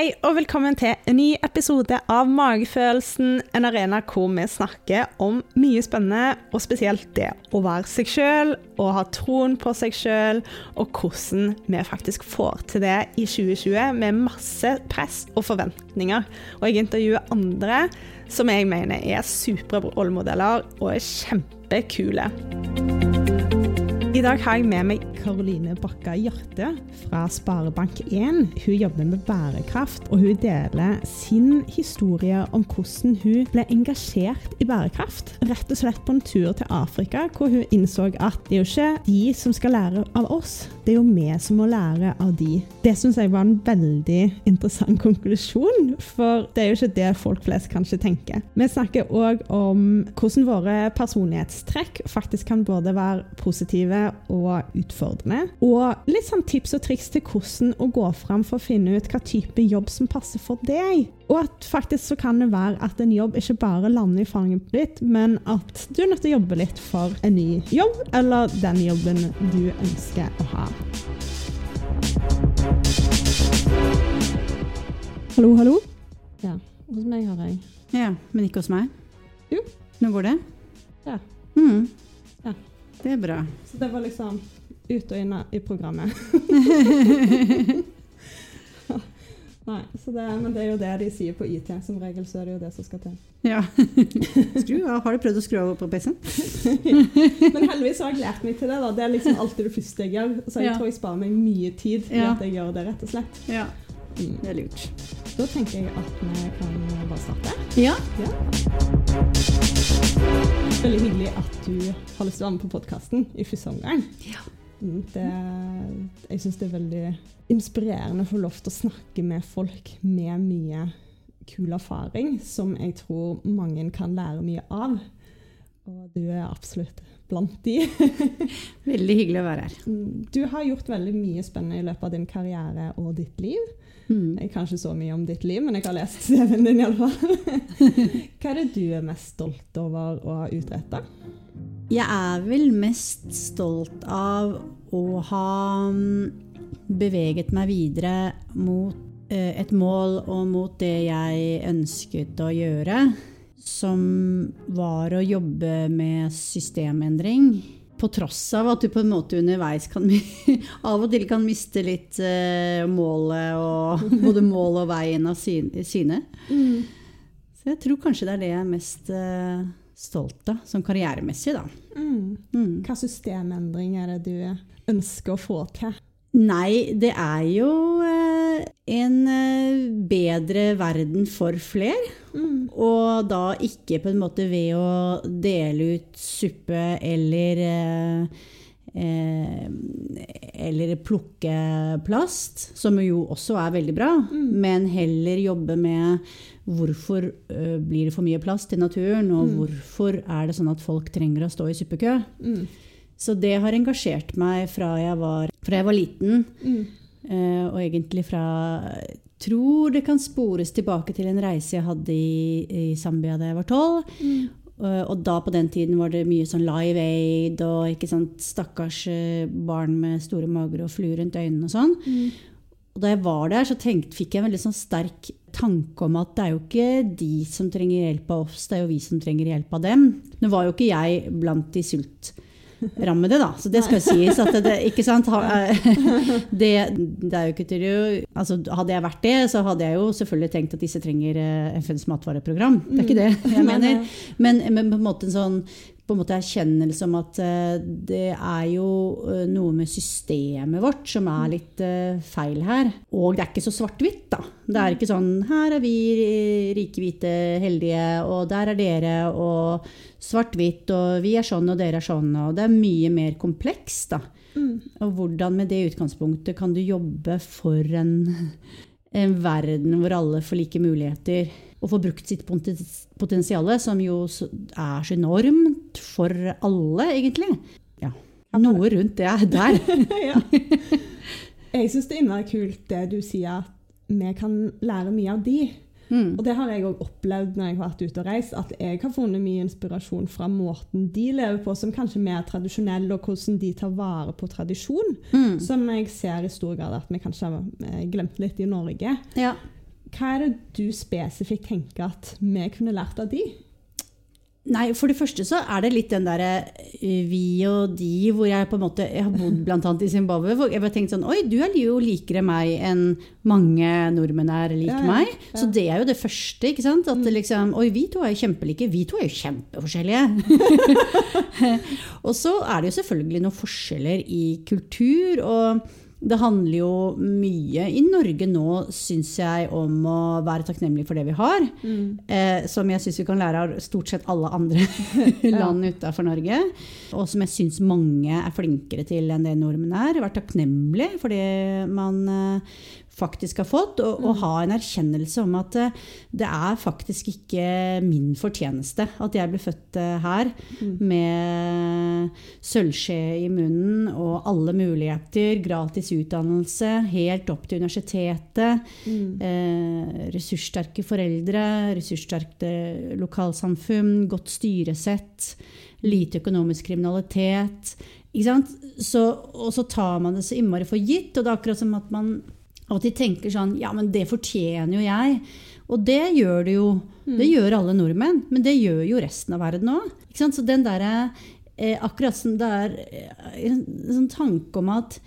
Hei og velkommen til en ny episode av Magefølelsen, en arena hvor vi snakker om mye spennende, og spesielt det å være seg sjøl og ha troen på seg sjøl, og hvordan vi faktisk får til det i 2020 med masse press og forventninger. Og jeg intervjuer andre som jeg mener er supre rollemodeller og er kjempekule. I dag har jeg med meg Karoline Bakka Hjarte fra Sparebank1. Hun jobber med bærekraft, og hun deler sin historie om hvordan hun ble engasjert i bærekraft. Rett og slett på en tur til Afrika, hvor hun innså at det er jo ikke de som skal lære av oss, det er jo vi som må lære av de. Det syns jeg var en veldig interessant konklusjon, for det er jo ikke det folk flest kanskje tenker. Vi snakker òg om hvordan våre personlighetstrekk faktisk kan både være positive og utfordrende. Og litt sånn tips og triks til hvordan å gå fram for å finne ut hva type jobb som passer for deg. Og at faktisk så kan det være at en jobb ikke bare lander i fanget ditt, men at du er nødt til å jobbe litt for en ny jobb, eller den jobben du ønsker å ha. Hallo, hallo? Ja, hos meg har jeg. Ja, men ikke hos meg? Jo. Nå går det? Ja. Mm. Det er bra. Så det var liksom ut og inn i programmet. Nei, så det, men det er jo det de sier på IT. Som regel så er det jo det som skal til. Ja. Skru. Har du prøvd å skru av på PC-en? Men heldigvis har jeg lært meg til det. da. Det er liksom alltid det første jeg gjør. Så jeg Ja. tror jeg sparer meg mye tid i Ja. at jeg gjør det, rett og slett. Ja. Mm. Det er lurt. Da tenker jeg at vi kan bare starte. Ja. Ja. Veldig hyggelig at du har lyst til å være med på podkasten i første omgang. Ja. Mm, Det, jeg syns det er veldig inspirerende å få lov til å snakke med folk med mye kul erfaring, som jeg tror mange kan lære mye av. Og du er absolutt blant de. Veldig hyggelig å være her. Mm, Du har gjort veldig mye spennende i løpet av din karriere og ditt liv. Mm. Jeg kan ikke så mye om ditt liv, men jeg har lest CV-en din iallfall. Hva er det du er mest stolt over å ha utretta? Jeg er vel mest stolt av å ha mm, beveget meg videre mot eh, et mål og mot det jeg ønsket å gjøre, som var å jobbe med systemendring. På tross av at du på en måte underveis kan av og til kan miste litt uh, målet og både mål og veien av syne. Mm. Så jeg tror kanskje det er det jeg er mest uh, stolt av, sånn karrieremessig, da. Mm. Mm. Hva systemendring er det du ønsker å få til? Nei, det er jo uh, en eh, bedre verden for fler. Mm. Og da ikke på en måte ved å dele ut suppe eller eh, eh, Eller plukke plast, som jo også er veldig bra, men heller jobbe med hvorfor eh, blir det for mye plast i naturen, og hvorfor er det sånn at folk trenger å stå i suppekø. Mm. Så det har engasjert meg fra jeg var, fra jeg var liten. Mm. eh, og egentlig fra tror det kan spores tilbake til en reise jeg hadde i, i Zambia da jeg var tolv. Mm. Eh, og da på den tiden var det mye sånn Live Aid og ikke sant, stakkars eh, barn med store mager og fluer rundt øynene og sånn. Mm. Og da jeg var der, så tenkt, fikk jeg en veldig sånn sterk tanke om at det er jo ikke de som trenger hjelp av oss, det er jo vi som trenger hjelp av dem. Nå var jo ikke jeg blant de sultrammede, da, så det skal sies. at det, ikke sant? Det, det er jo ikke til altså, Hadde jeg vært det, så hadde jeg jo selvfølgelig tenkt at disse trenger eh, FNs matvareprogram. Det er ikke det jeg mener. Men, men på en måte en sånn på en måte erkjennelse om at eh, det er jo eh, noe med systemet vårt som er litt eh, feil her. Og det er ikke så svart-hvitt, da. Det er ikke sånn her er vi rike, hvite, heldige, og der er dere, og svart-hvitt, og vi er sånn, og dere er sånn. Og det er mye mer komplekst, da. Mm. Og hvordan med det utgangspunktet kan du jobbe for en, en verden hvor alle får like muligheter, og får brukt sitt potensial, som jo er så enormt for alle, egentlig. Ja. Noe rundt det er der. ja. Jeg syns det er innmari kult det du sier, at vi kan lære mye av de. Mm. Og det har jeg òg opplevd når jeg har vært ute og reist, at jeg har funnet mye inspirasjon fra måten de lever på, som kanskje er mer tradisjonell, og hvordan de tar vare på tradisjon. Mm. Som jeg ser i stor grad at vi kanskje har eh, glemt litt i Norge. Ja. hva er det du spesifikt tenker at vi kunne lært av de? Nei, for det første så er det litt den derre eh, vi og de, hvor jeg på en måte Jeg har bodd bl.a. i Zimbabwe, hvor jeg bare tenkte sånn Oi, du er jo likere meg enn mange nordmenn er lik Ja, ja, meg. ja. Så det er jo det første, ikke sant. At liksom Oi, vi to er jo kjempelike. Vi to er jo kjempeforskjellige. og så er det jo selvfølgelig noen forskjeller i kultur. og det handler jo mye i Norge nå, syns jeg, om å være takknemlig for det vi har. Eh, som jeg syns vi kan lære av stort sett alle andre land utafor Norge. Og som jeg syns mange er flinkere til enn det nordmenn er. Være takknemlig for det man eh, faktisk har fått, og, og ha en erkjennelse om at eh, det er faktisk ikke min fortjeneste at jeg ble født eh, her med sølvskje i munnen og alle muligheter, gratis utdannelse, helt opp til universitetet, eh, ressurssterke foreldre, ressurssterke lokalsamfunn, godt styresett, lite økonomisk kriminalitet. Ikke sant? Så, og så tar man det så innmari for gitt, og det er akkurat som at man av de tenker sånn Ja, men det fortjener jo jeg. Og det gjør det jo. Det gjør alle nordmenn. Men det gjør jo resten av verden òg. Så den derre eh, Akkurat som det er eh, en sånn tanke om at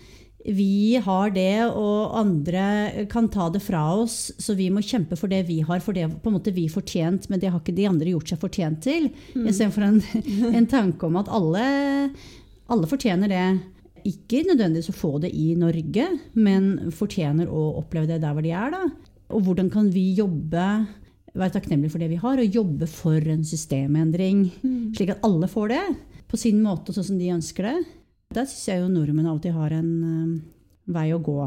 vi har det, og andre kan ta det fra oss, så vi må kjempe for det vi har, for det på en måte vi fortjent, men det har ikke de andre gjort seg fortjent til. Istedenfor en, en tanke om at alle, alle fortjener det. Ikke nødvendigvis å få det i Norge, men fortjener å oppleve det der hvor de er. Da. Og hvordan kan vi jobbe, være takknemlige for det vi har, og jobbe for en systemendring, slik at alle får det på sin måte, sånn som de ønsker det. Der syns jeg jo nordmenn alltid har en um, vei å gå.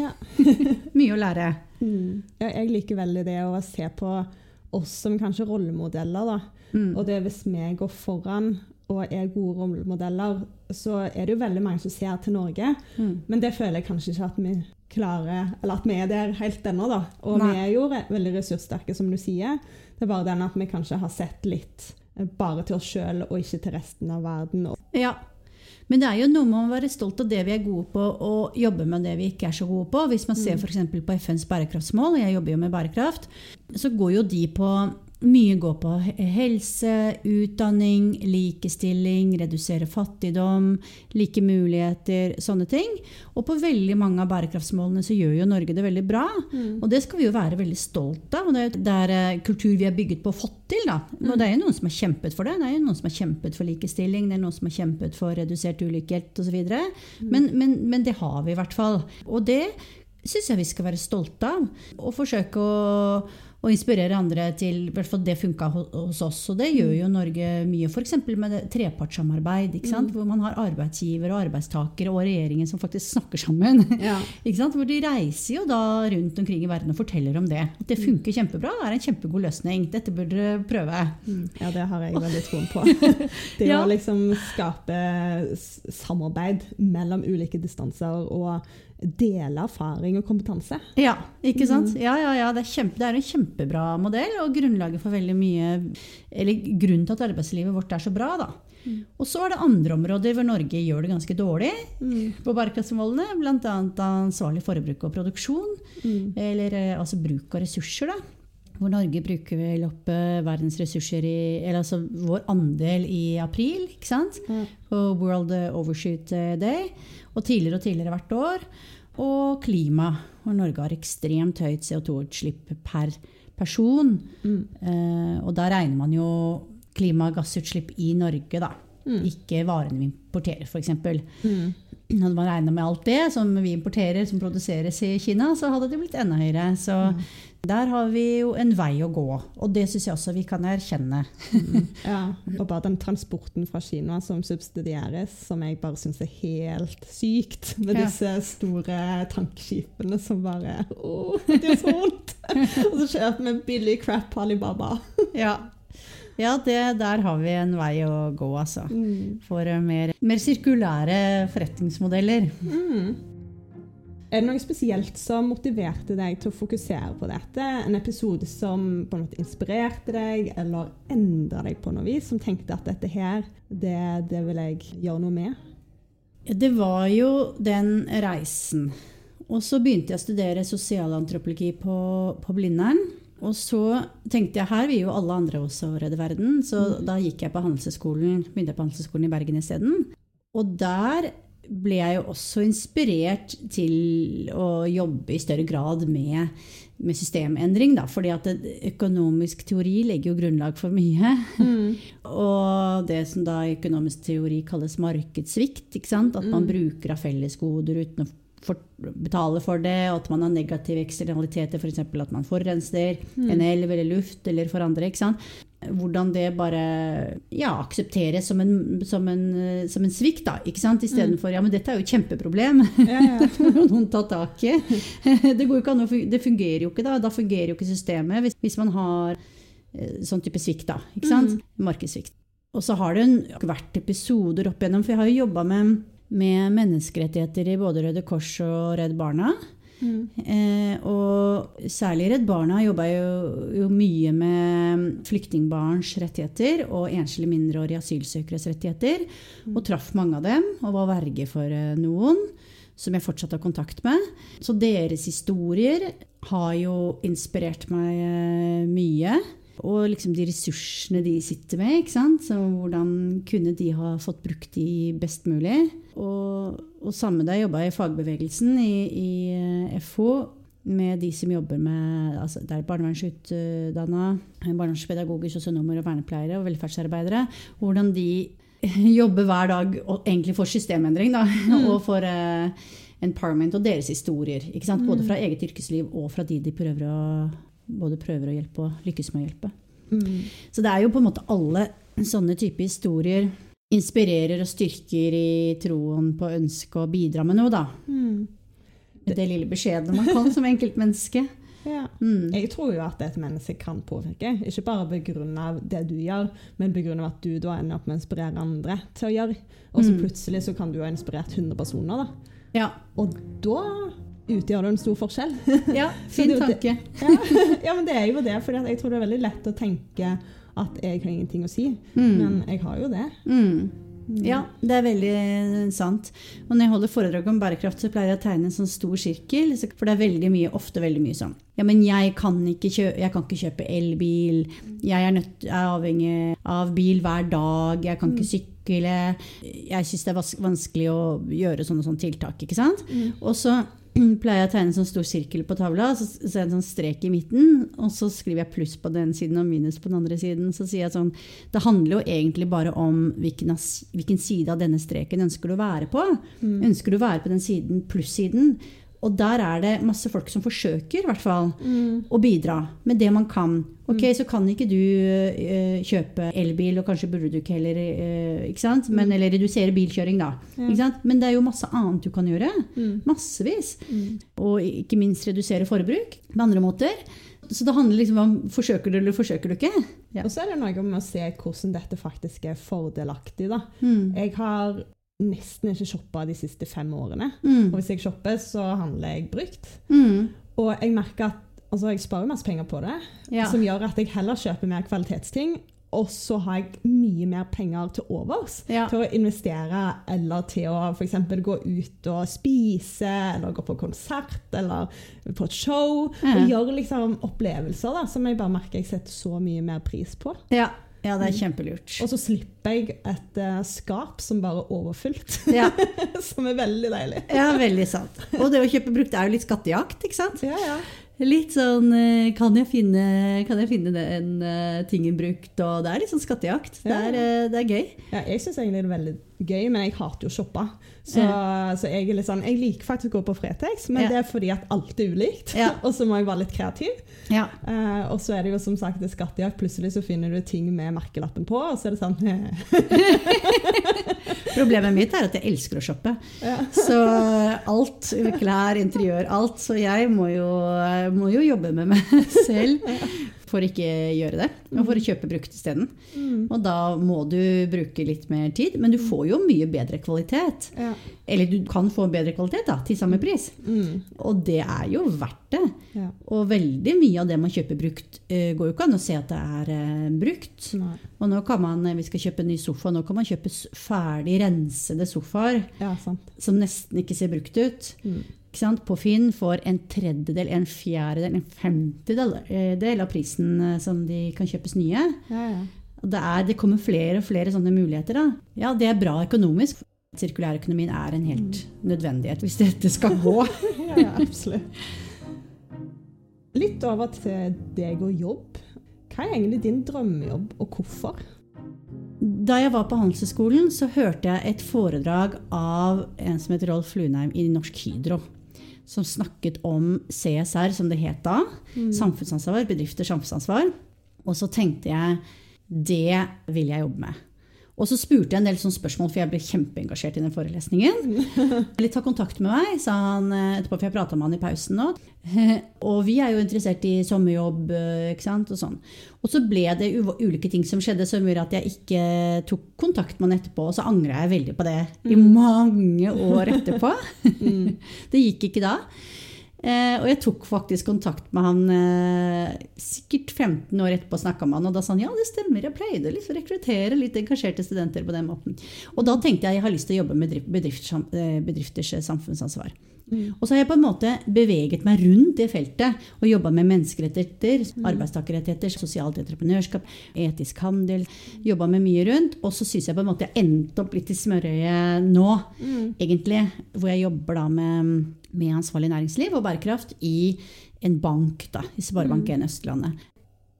Ja. Mye å lære. Mm. Ja, jeg liker veldig det å se på oss som kanskje rollemodeller. Da. Mm. Og det hvis vi går foran og er gode rollemodeller, så er det jo veldig mange som ser til Norge. Mm. Men det føler jeg kanskje ikke at vi klarer, eller at vi er der helt ennå. da. Og Nei. vi er jo veldig ressurssterke, som du sier. Det er bare den at vi kanskje har sett litt eh, bare til oss sjøl og ikke til resten av verden. Ja. Men det er jo noe med å være stolt av det vi er gode på, og jobbe med det vi ikke er så gode på. Hvis man ser f.eks. på FNs bærekraftsmål, og jeg jobber jo med bærekraft, så går jo de på mye går på helse, utdanning, likestilling, redusere fattigdom, like muligheter, sånne ting. Og på veldig mange av bærekraftsmålene så gjør jo Norge det veldig bra. Og det skal vi jo være veldig stolt av. Og det er- det er eh, kultur vi har bygget på og fått til. Da. Og det er jo noen som har kjempet for det. Det er jo noen som har kjempet for likestilling, det er noen som har kjempet for redusert ulikhet osv. Men, men, men det har vi i hvert fall. Og det syns jeg vi skal være stolte av. Og forsøke å, å inspirere andre til i hvert fall det funka hos oss. Og det gjør jo Norge mye, f.eks. med trepartssamarbeid, ikke sant? hvor man har arbeidsgiver og arbeidstakere og regjeringen som faktisk snakker sammen. Ja. Hvor de reiser jo da rundt omkring i verden og forteller om det. At det funker kjempebra, det er en kjempegod løsning. Dette burde dere prøve. Ja, det har jeg veldig troen på. Det Ja. å liksom skape samarbeid mellom ulike distanser og dele erfaring og kompetanse. Ja, ikke sant? Ja, ja, ja, det, er kjempe, det er en kjempebra modell, og grunnlaget for veldig mye Eller grunnen til at arbeidslivet vårt er så bra, da. Og så er det andre områder hvor Norge gjør det ganske dårlig på bærekraftsmålene, bl.a. ansvarlig forbruk og produksjon, eller eh, altså bruk av ressurser, da. Hvor Norge bruker vel opp eh, verdens ressurser i Eller altså vår andel i april, ikke sant? På World Overshoot Day. Og tidligere og tidligere hvert år. Og klima, hvor Norge har ekstremt høyt CO2-utslipp per person. Eh, og da regner man jo klimagassutslipp i Norge, da. Ikke varene vi importerer, f.eks. Hadde man regna med alt det som vi importerer, som produseres i Kina, så hadde det blitt enda høyere. Så der har vi jo en vei å gå. Og det syns jeg også vi kan erkjenne. Ja, og bare den transporten fra Kina som subsidieres, som jeg bare syns er helt sykt. Med disse store tankskipene som bare Å, det er så vondt! og så kjøper vi billig crap på Alibaba. Ja, ja det, der har vi en vei å gå, altså. For eh, mer, mer sirkulære forretningsmodeller. Er det noe spesielt som motiverte deg til å fokusere på dette? En episode som på en måte inspirerte deg, eller endra deg på noe vis? Som tenkte at dette her, det, det vil jeg gjøre noe med? Det var jo den reisen Og så begynte jeg å studere sosialantropologi på, på Blindern. Og så tenkte jeg her vil jo alle andre også redde verden, så da gikk jeg på Handelshøyskolen, begynte jeg på Handelshøyskolen i Bergen isteden. Og der ble jeg jo også inspirert til å jobbe i større grad med, med systemendring. Da, fordi at det, økonomisk teori legger jo grunnlag for mye. Og det som da i økonomisk teori kalles markedssvikt. At man bruker av fellesgoder uten å for, betale for det, og at man har negative eksternaliteter, f.eks. at man forurenser en elv eller luft eller forandrer. ikke sant? Hvordan det bare ja, aksepteres som en, som en, som en svikt, da. ikke sant? Istedenfor ja, men dette er jo et kjempeproblem. Ja, ja. Må noen ta tak i. Det, går jo ikke an det fungerer jo ikke da. Da fungerer jo ikke systemet hvis, hvis man har eh, sånn type svikt, da. ikke sant? Markedssvikt. Og så har det en- vært episoder opp igjennom, for jeg har jo jobba med, med menneskerettigheter i både Røde Kors og Redd Barna. Eh, og særlig Redd Barna jobba jo, jo mye med flyktningbarns rettigheter og enslige mindreårige asylsøkeres rettigheter. Og traff mange av dem og var verge for eh, noen som jeg fortsatt har kontakt med. Så deres historier har jo inspirert meg eh, mye. Og liksom de ressursene de sitter med. ikke sant? Så hvordan kunne de ha fått brukt de best mulig? Og, og samme da jeg jobba i fagbevegelsen i, i eh, FH, med de som jobber med altså Det er barnevernsutdanna, barnevernspedagoger, sosionomer og vernepleiere og velferdsarbeidere. Hvordan de jobber hver dag og egentlig for systemendring da, og for uh, empowerment og deres historier. Ikke sant? Både fra eget yrkesliv og fra de de prøver å, både prøver å hjelpe og lykkes med å hjelpe. Mm. Så det er jo på en måte alle sånne typer historier inspirerer og styrker i troen på ønsket å bidra med noe, da. Mm. Det lille beskjedene man kan som enkeltmenneske. Ja. Mm. Jeg tror jo at et menneske kan påvirke, ikke bare pga. det du gjør, men pga. at du da ender opp med å inspirere andre til å gjøre. Og så Mm. plutselig så kan du ha inspirert 100 personer, da. Ja. Og da utgjør det en stor forskjell. ja, fin det tanke. ja. ja, men det er jo det, for jeg tror det er veldig lett å tenke at jeg har ingenting å si, Mm. men jeg har jo det. Mm. Ja, det er veldig sant. Og når jeg holder foredrag om bærekraft, så pleier jeg å tegne en sånn stor sirkel. For det er veldig mye, ofte veldig mye sånn Ja, men jeg kan ikke kjøpe, jeg kan ikke kjøpe elbil. Jeg er, nødt, er avhengig av bil hver dag. Jeg kan ikke sykle. Jeg syns det er vanskelig å gjøre sånne, sånne tiltak. ikke sant? Og så pleier jeg å tegne en sånn stor sirkel på tavla, så så er det en sånn strek i midten, og så skriver jeg pluss på den siden og minus på den andre siden. Så sier jeg sånn Det handler jo egentlig bare om hvilken, hvilken side av denne streken ønsker du å være på. Ønsker du å være på den siden pluss-siden? Og der er det masse folk som forsøker, hvert fall, å bidra med det man kan. Ok, så kan ikke du uh, kjøpe elbil, og kanskje burde du ikke heller uh, ikke sant? Men, Eller redusere bilkjøring, da. Ja. Ikke sant? Men det er jo masse annet du kan gjøre. Mm. Massevis. Mm. Og ikke minst redusere forbruk på andre måter. Så det handler liksom om forsøker du eller forsøker du ikke. Ja. Og så er det noe med å se hvordan dette faktisk er fordelaktig. da. Mm. Jeg har nesten ikke shoppa de siste fem årene. Og Mm. hvis jeg shopper, så handler jeg brukt. Mm. Og jeg merker at altså, jeg sparer masse penger på det, Ja. som gjør at jeg heller kjøper mer kvalitetsting. Og så har jeg mye mer penger til overs Ja. til å investere eller til å f.eks. gå ut og spise, eller gå på konsert eller på et show. Ja. Og gjøre liksom opplevelser da, som jeg bare merker jeg setter så mye mer pris på. Ja. Ja, det er kjempelurt. Og så slipper jeg et uh, skap som bare er overfylt, Ja. som er veldig deilig. ja, veldig sant. Og det å kjøpe brukt er jo litt skattejakt, ikke sant? Ja, ja. Litt sånn eh, Kan jeg finne, kan jeg finne den uh, tingen brukt? Og det er litt sånn skattejakt. Det Ja. er, eh, det er gøy. Ja, jeg syns egentlig det er veldig gøy, men jeg hater jo å shoppe. Så, så jeg er sånn Jeg liker faktisk å gå på Fretex, men Ja. det er fordi at alt er ulikt. Ja. og så må jeg være litt kreativ. Ja. Eh, og så er det jo som sagt det skattejakt. Plutselig så finner du ting med merkelappen på, og så er det sånn Problemet mitt er at jeg elsker å shoppe. ja. Så alt, klær, interiør, alt. Så jeg må jo, må jo jobbe med meg selv for ikke gjøre det. Og for å kjøpe brukt isteden. Mm. Og da må du bruke litt mer tid, men du får jo mye bedre kvalitet. Ja. Eller du kan få bedre kvalitet da, til samme pris. Mm. Og det er jo verdt det. ja. Og veldig mye av det man kjøper brukt, eh, går jo ikke an å se at det er eh, brukt. Nei. Og nå kan man, eh, vi skal kjøpe en ny sofa, nå kan man kjøpe ferdig rensede sofaer Ja, som nesten ikke ser brukt ut. Mm. På Finn får en tredjedel, en fjerdedel, en femtedel eh, av prisen eh, som de kan kjøpes nye. Ja, ja. Det, er, det kommer flere og flere sånne muligheter. Da. Ja, det er bra økonomisk. Sirkulærøkonomien er en helt nødvendighet hvis dette skal gå. ja, ja, absolutt. Litt over til deg og jobb. Hva er egentlig din drømmejobb, og hvorfor? Da jeg var på Handelshøyskolen, så hørte jeg et foredrag av en som heter Rolf Lunheim i Norsk Hydro. Som snakket om CSR, som det het da. Samfunnsansvar, bedrifters samfunnsansvar. Og så tenkte jeg det vil jeg jobbe med. Og så spurte jeg en del sånne spørsmål, for jeg ble kjempeengasjert i den forelesningen. Litt ta kontakt med meg, sa han eh, etterpå, for jeg prata med han i pausen nå. Og vi er jo interessert i sommerjobb, eh, ikke sant, og sånn. Og så ble det ulike ting som skjedde som gjorde at jeg ikke tok kontakt med han etterpå. Og så angra jeg veldig på det i mange år etterpå. det gikk ikke da. Eh, og jeg tok faktisk kontakt med han eh, sikkert 15 år etterpå snakka med han, og da sa han ja, det stemmer, jeg pleide liksom å rekruttere litt engasjerte studenter på den måten. Og da tenkte jeg jeg har lyst til å jobbe med bedrifters, eh, bedrifters samfunnsansvar. Og så har jeg på en måte beveget meg rundt det feltet og jobba med menneskerettigheter, arbeidstakerrettigheter, sosialt entreprenørskap, etisk handel. Jobba med mye rundt. Og så syns jeg på en måte jeg endte opp litt i smørøyet nå, egentlig. Hvor jeg jobber da med, med ansvarlig næringsliv og bærekraft i en bank, da, i Sparebank1 Østlandet.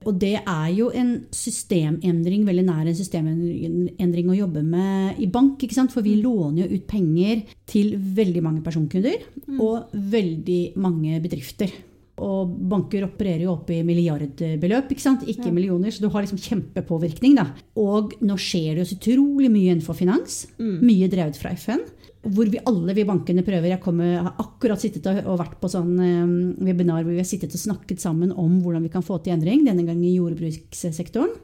Og det er jo en systemendring, veldig nær en systemendring å jobbe med i bank. ikke sant? For vi låner jo ut penger til veldig mange personkunder og veldig mange bedrifter. Og banker opererer jo opp i milliardbeløp, ikke sant? ikke millioner, så du har liksom kjempepåvirkning. da. Og nå skjer det jo så utrolig mye innenfor finans. Mye drevet fra FN. Hvor vi alle vi bankene prøver. Jeg kommer, har akkurat sittet og, og vært på sånn eh, webinar hvor vi har sittet og snakket sammen om hvordan vi kan få til endring, denne gangen i jordbrukssektoren.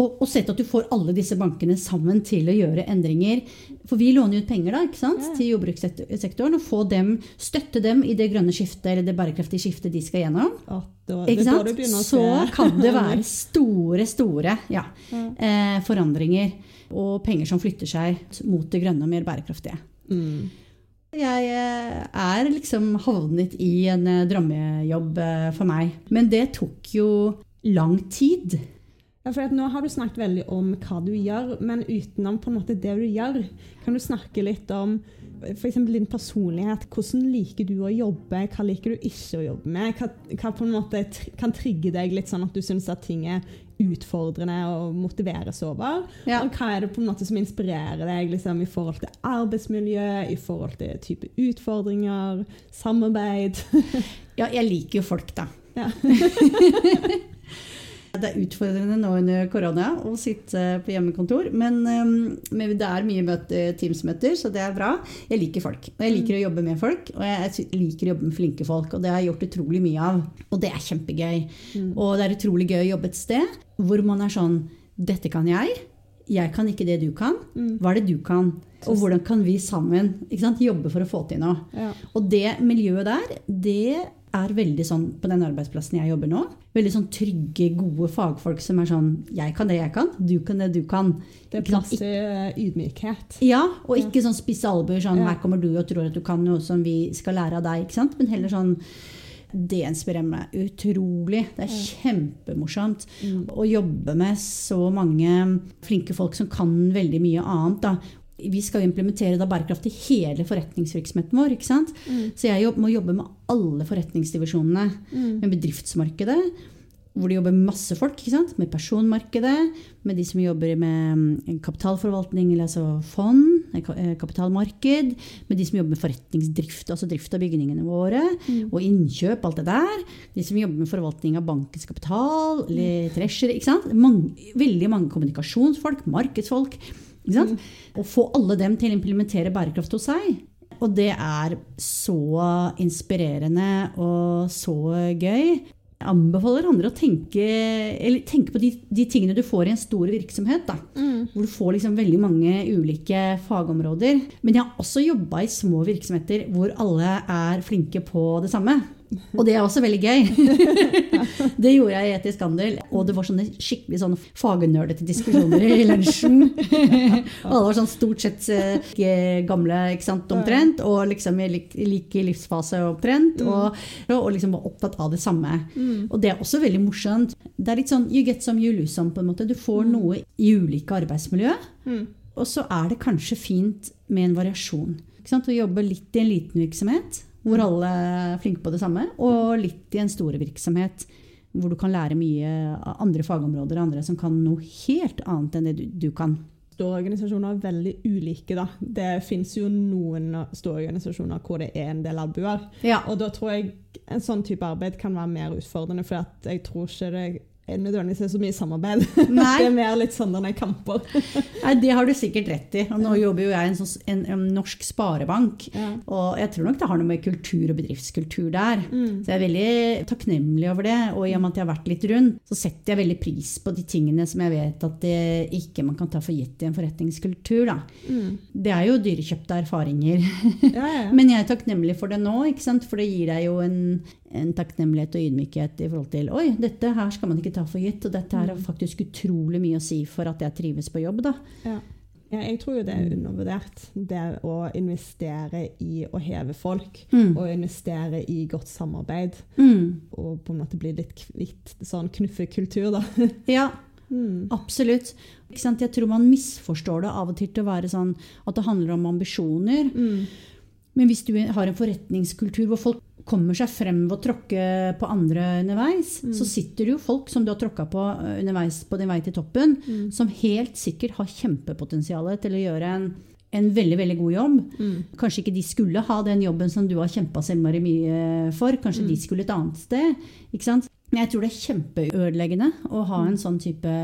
Og, og sett at du får alle disse bankene sammen til å gjøre endringer. For vi låner ut penger da, ikke sant, til jordbrukssektoren, og få dem, støtte dem i det grønne skiftet eller det bærekraftige skiftet de skal gjennom. Ja, Ikke sant? Så kan det være store, store ja, eh, forandringer og penger som flytter seg mot det grønne og mer bærekraftige. Mm. Jeg eh, er liksom havnet i en eh, drømmejobb eh, for meg. Men det tok jo lang tid. Ja, for nå har du snakket veldig om hva du gjør, men utenom på en måte det du gjør, kan du snakke litt om f.eks. din personlighet. Hvordan liker du å jobbe? Hva liker du ikke å jobbe med? Hva, hva på en måte kan trigge deg litt sånn at du syns at ting er utfordrende og motiveres over? Ja. Og hva er det på en måte som inspirerer deg liksom, i forhold til arbeidsmiljø, i forhold til type utfordringer, samarbeid? Ja, jeg liker jo folk, da. Ja. Det er utfordrende nå under korona å sitte på hjemmekontor, men, um, men det er mye møte, Teams-møter, så det er bra. Jeg liker folk, og jeg liker å jobbe med folk, og jeg liker å jobbe med flinke folk, og det har jeg gjort utrolig mye av. Og det er kjempegøy. Og det er utrolig gøy å jobbe et sted hvor man er sånn Dette kan jeg. Jeg kan ikke det du kan. Hva er det du kan? Og hvordan kan vi sammen sant, jobbe for å få til noe? Ja. Og det miljøet der, det er veldig sånn på den arbeidsplassen jeg jobber nå. Veldig sånn trygge, gode fagfolk som er sånn Jeg kan det jeg kan, du kan det du kan. Det er plass til eh, ydmykhet. Ja, og ikke sånn spisse albuer sånn her kommer du og tror at du kan noe som vi skal lære av deg. ikke sant? Men heller sånn det inspirerer meg utrolig. Det er kjempemorsomt å jobbe med så mange flinke folk som kan veldig mye annet. Da. Vi skal jo implementere da bærekraft i hele forretningsvirksomheten vår. ikke sant? Så jeg må jobbe med alle forretningsdivisjonene. Med bedriftsmarkedet, hvor det jobber masse folk. ikke sant? Med personmarkedet, med de som jobber med mm, kapitalforvaltning, eller altså fond, eh, eh, kapitalmarked. Med de som jobber med forretningsdrift, altså drift av bygningene våre. Og innkjøp, alt det der. De som jobber med forvaltning av bankens kapital, eller treasury. ikke sant? Mange, veldig mange kommunikasjonsfolk, markedsfolk. Ikke sant? Og få alle dem til å implementere bærekraft hos seg. Og det er så inspirerende og så gøy. Jeg anbefaler andre å tenke, eller tenke på de, de tingene du får i en stor virksomhet. Da, Hvor du får liksom veldig mange ulike fagområder. Men jeg har også jobba i små virksomheter hvor alle er flinke på det samme. Og det er også veldig gøy. det gjorde jeg i Etisk handel, og det var sånne skikkelig sånn fagnerdete diskusjoner i lunsjen. og alle var sånn stort sett eh, gamle, ikke sant, omtrent, og liksom i lik, lik livsfase omtrent, og, og liksom var opptatt av det samme. Og det er også veldig morsomt. Det er litt sånn you get some, you lose some, på en måte. Du får noe i ulike arbeidsmiljø. Og så er det kanskje fint med en variasjon. Ikke sant? Å jobbe litt i en liten virksomhet hvor alle er flinke på det samme, og litt i en stor virksomhet hvor du kan lære mye av andre fagområder, og andre som kan noe helt annet enn det du, du kan. Store organisasjoner er veldig ulike. da. Det fins jo noen store organisasjoner hvor det er en del albuer. Ja. Og da tror jeg en sånn type arbeid kan være mer utfordrende, for at jeg tror ikke det nødvendigvis er så mye samarbeid. Nei. det er mer litt sånn denne kamper. Nei, Det har du sikkert rett i. Og nå jobber jo jeg i en, sånn, en, en norsk sparebank. Ja. Og jeg tror nok det har noe med kultur og bedriftskultur der. Mm. Så jeg er veldig takknemlig over det. Og i og med at jeg har vært litt rundt, så setter jeg veldig pris på de tingene som jeg vet at det ikke man kan ta for gitt i en forretningskultur. Da. Mm. Det er jo dyrekjøpte erfaringer. Ja, ja. Men jeg er takknemlig for det nå, ikke sant? for det gir deg jo en, en takknemlighet og ydmykhet i forhold til Oi, dette her skal man ikke ta for gitt, og dette her har faktisk utrolig mye å si for at jeg trives på jobb. da. Ja. Ja, jeg tror jo det er undervurdert, det å investere i å heve folk. Mm. Og investere i godt samarbeid. Mm. Og på en måte bli litt kvitt sånn knuffekultur, da. Ja, Mm. absolutt. Jeg tror man misforstår det av og til til å være sånn at det handler om ambisjoner. Mm. Men hvis du har en forretningskultur hvor folk kommer seg frem ved å tråkke på andre underveis, så sitter det jo folk som du har tråkka på eh, underveis på din vei til toppen, som helt sikkert har kjempepotensial til å gjøre en, en veldig veldig god jobb. Mm. Kanskje ikke de skulle ha den jobben som du har kjempa så mye for. Kanskje de skulle et annet sted. Men jeg tror det er kjempeødeleggende å ha en sånn type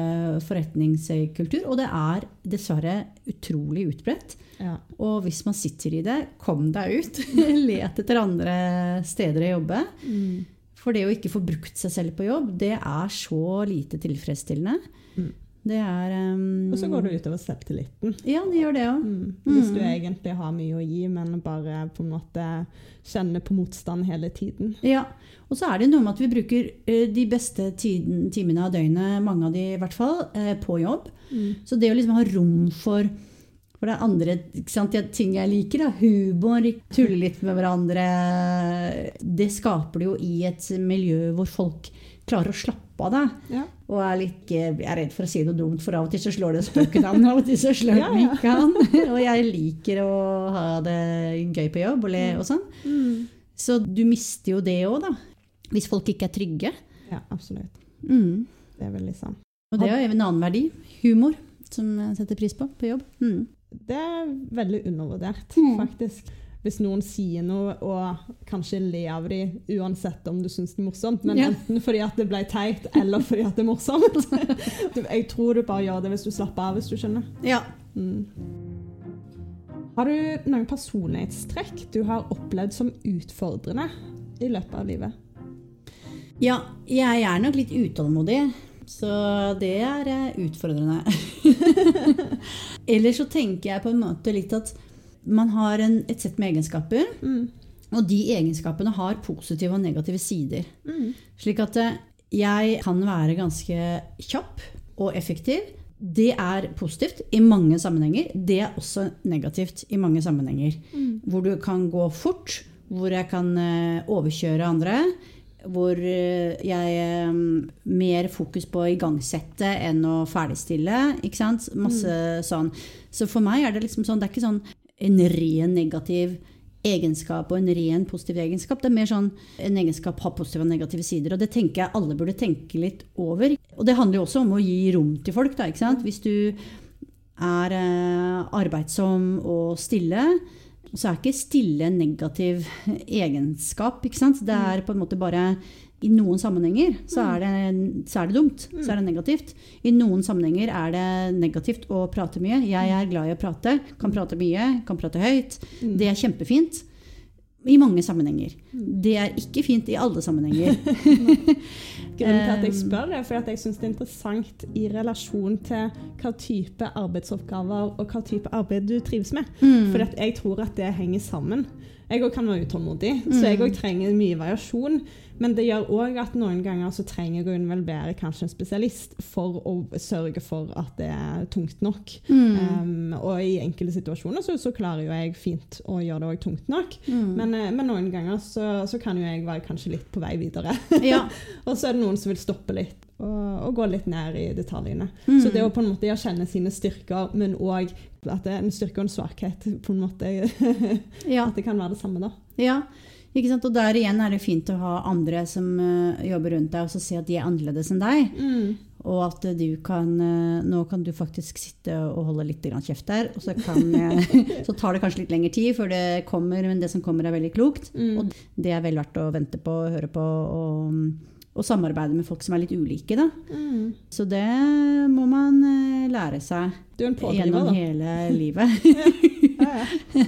forretningskultur. Og det er dessverre utrolig utbredt. Ja. Og hvis man sitter i det, kom deg ut. Let etter andre steder å jobbe. Mm. For det å ikke få brukt seg selv på jobb, det er så lite tilfredsstillende. Mm. Det er um, Og så går det utover selvtilliten. Ja, det gjør det òg. Mm. Hvis du egentlig har mye å gi, men bare på en måte kjenner på motstand hele tiden. Ja. Og så er det noe med at vi bruker eh, de beste tiden, timene av døgnet, mange av de i hvert fall, eh, på jobb. Så det å liksom ha rom for for det er andre sant, ting jeg liker, da, humor, tulle litt med hverandre Det skaper det jo i et miljø hvor folk klarer å slappe av. deg. Ja. Og er litt, jeg er redd for å si noe dumt, for av og til så slår det spøken an, av og til så slår Ja, den ja. ikke an. Og jeg liker å ha det gøy på jobb og le og sånn. Mm. Så du mister jo det òg, da. Hvis folk ikke er trygge. ja, absolutt. Mm. Det er veldig sant. Og det er jo en annen verdi. Humor. Som jeg setter pris på på jobb. Mm. Det er veldig undervurdert, Mm. faktisk. Hvis noen sier noe, og kanskje le av dem uansett om du syns det er morsomt, men Ja. enten fordi at det ble teit, eller fordi at det er morsomt. Jeg tror du bare gjør det hvis du slapper av, hvis du skjønner. Ja. Mm. Har du noen personlighetstrekk du har opplevd som utfordrende i løpet av livet? ja. Jeg er nok litt utålmodig. Så det er eh, utfordrende. Eller så tenker jeg på en måte litt at man har en, et sett med egenskaper, Mm. og de egenskapene har positive og negative sider. Mm. Slik at eh, jeg kan være ganske kjapp og effektiv. Det er positivt i mange sammenhenger. Det er også negativt i mange sammenhenger. Mm. Hvor du kan gå fort, hvor jeg kan eh, overkjøre andre. Hvor eh, jeg er mer fokus på å igangsette enn å ferdigstille. Ikke sant? Masse sånn. Så for meg er det liksom sånn Det er ikke sånn en ren negativ egenskap og en ren positiv egenskap. Det er mer sånn en egenskap har positive og negative sider. Og det tenker jeg alle burde tenke litt over. Og det handler jo også om å gi rom til folk. Da, ikke sant? Hvis du er eh, arbeidsom og stille, så er ikke stille en negativ egenskap. Ikke sant? Det er på en måte bare i noen sammenhenger så er, det, så er det dumt. Så er det negativt. I noen sammenhenger er det negativt å prate mye. Jeg er glad i å prate. Kan prate mye, kan prate høyt. Det er kjempefint. I mange sammenhenger. Det er ikke fint i alle sammenhenger. Grunnen til at jeg spør, er fordi at jeg syns det er interessant i relasjon til hva type arbeidsoppgaver og hva type arbeid du trives med. Mm. For jeg tror at det henger sammen. jeg òg kan være utålmodig, så jeg Mm. òg trenger mye variasjon. Men det gjør òg at noen ganger så trenger jeg å involvere kanskje en spesialist for å sørge for at det er tungt nok. Mm. Um, og i enkelte situasjoner så, så klarer jo jeg fint å gjøre det òg tungt nok. Mm. Men, eh, men noen ganger så, så kan jo jeg være kanskje litt på vei videre. ja. og så er det noen som vil stoppe litt og, og gå litt ned i detaljene. Mm. Så det å på en måte erkjenne sine styrker, men òg at det er en styrke og en svakhet, på en måte ja. at det kan være det samme, da. Ja, ikke sant? Og der igjen er det fint å ha andre som uh, jobber rundt deg, og så se at de er annerledes enn deg. Og at du kan eh, Nå kan du faktisk sitte og holde litt grann kjeft der, og så, kan, eh, så tar det kanskje litt lengre tid før det kommer, men det som kommer, er veldig klokt. Mm. Og det er vel verdt å vente på, og høre på og, og samarbeide med folk som er litt ulike, da. Mm. Så det må man eh, lære seg gjennom hele livet. Ja, ja.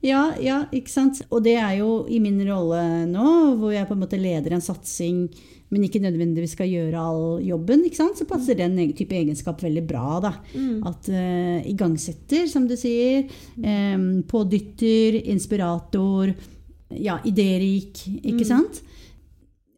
Ja, ja, ikke sant. Og det er jo i min rolle nå, hvor jeg på en måte leder en satsing, men ikke nødvendigvis skal gjøre all jobben, ikke sant? så passer den type egenskap veldig bra. da. Mm. At uh, igangsetter, som du sier, Um, pådytter, inspirator, ja, idérik, ikke Mm. sant?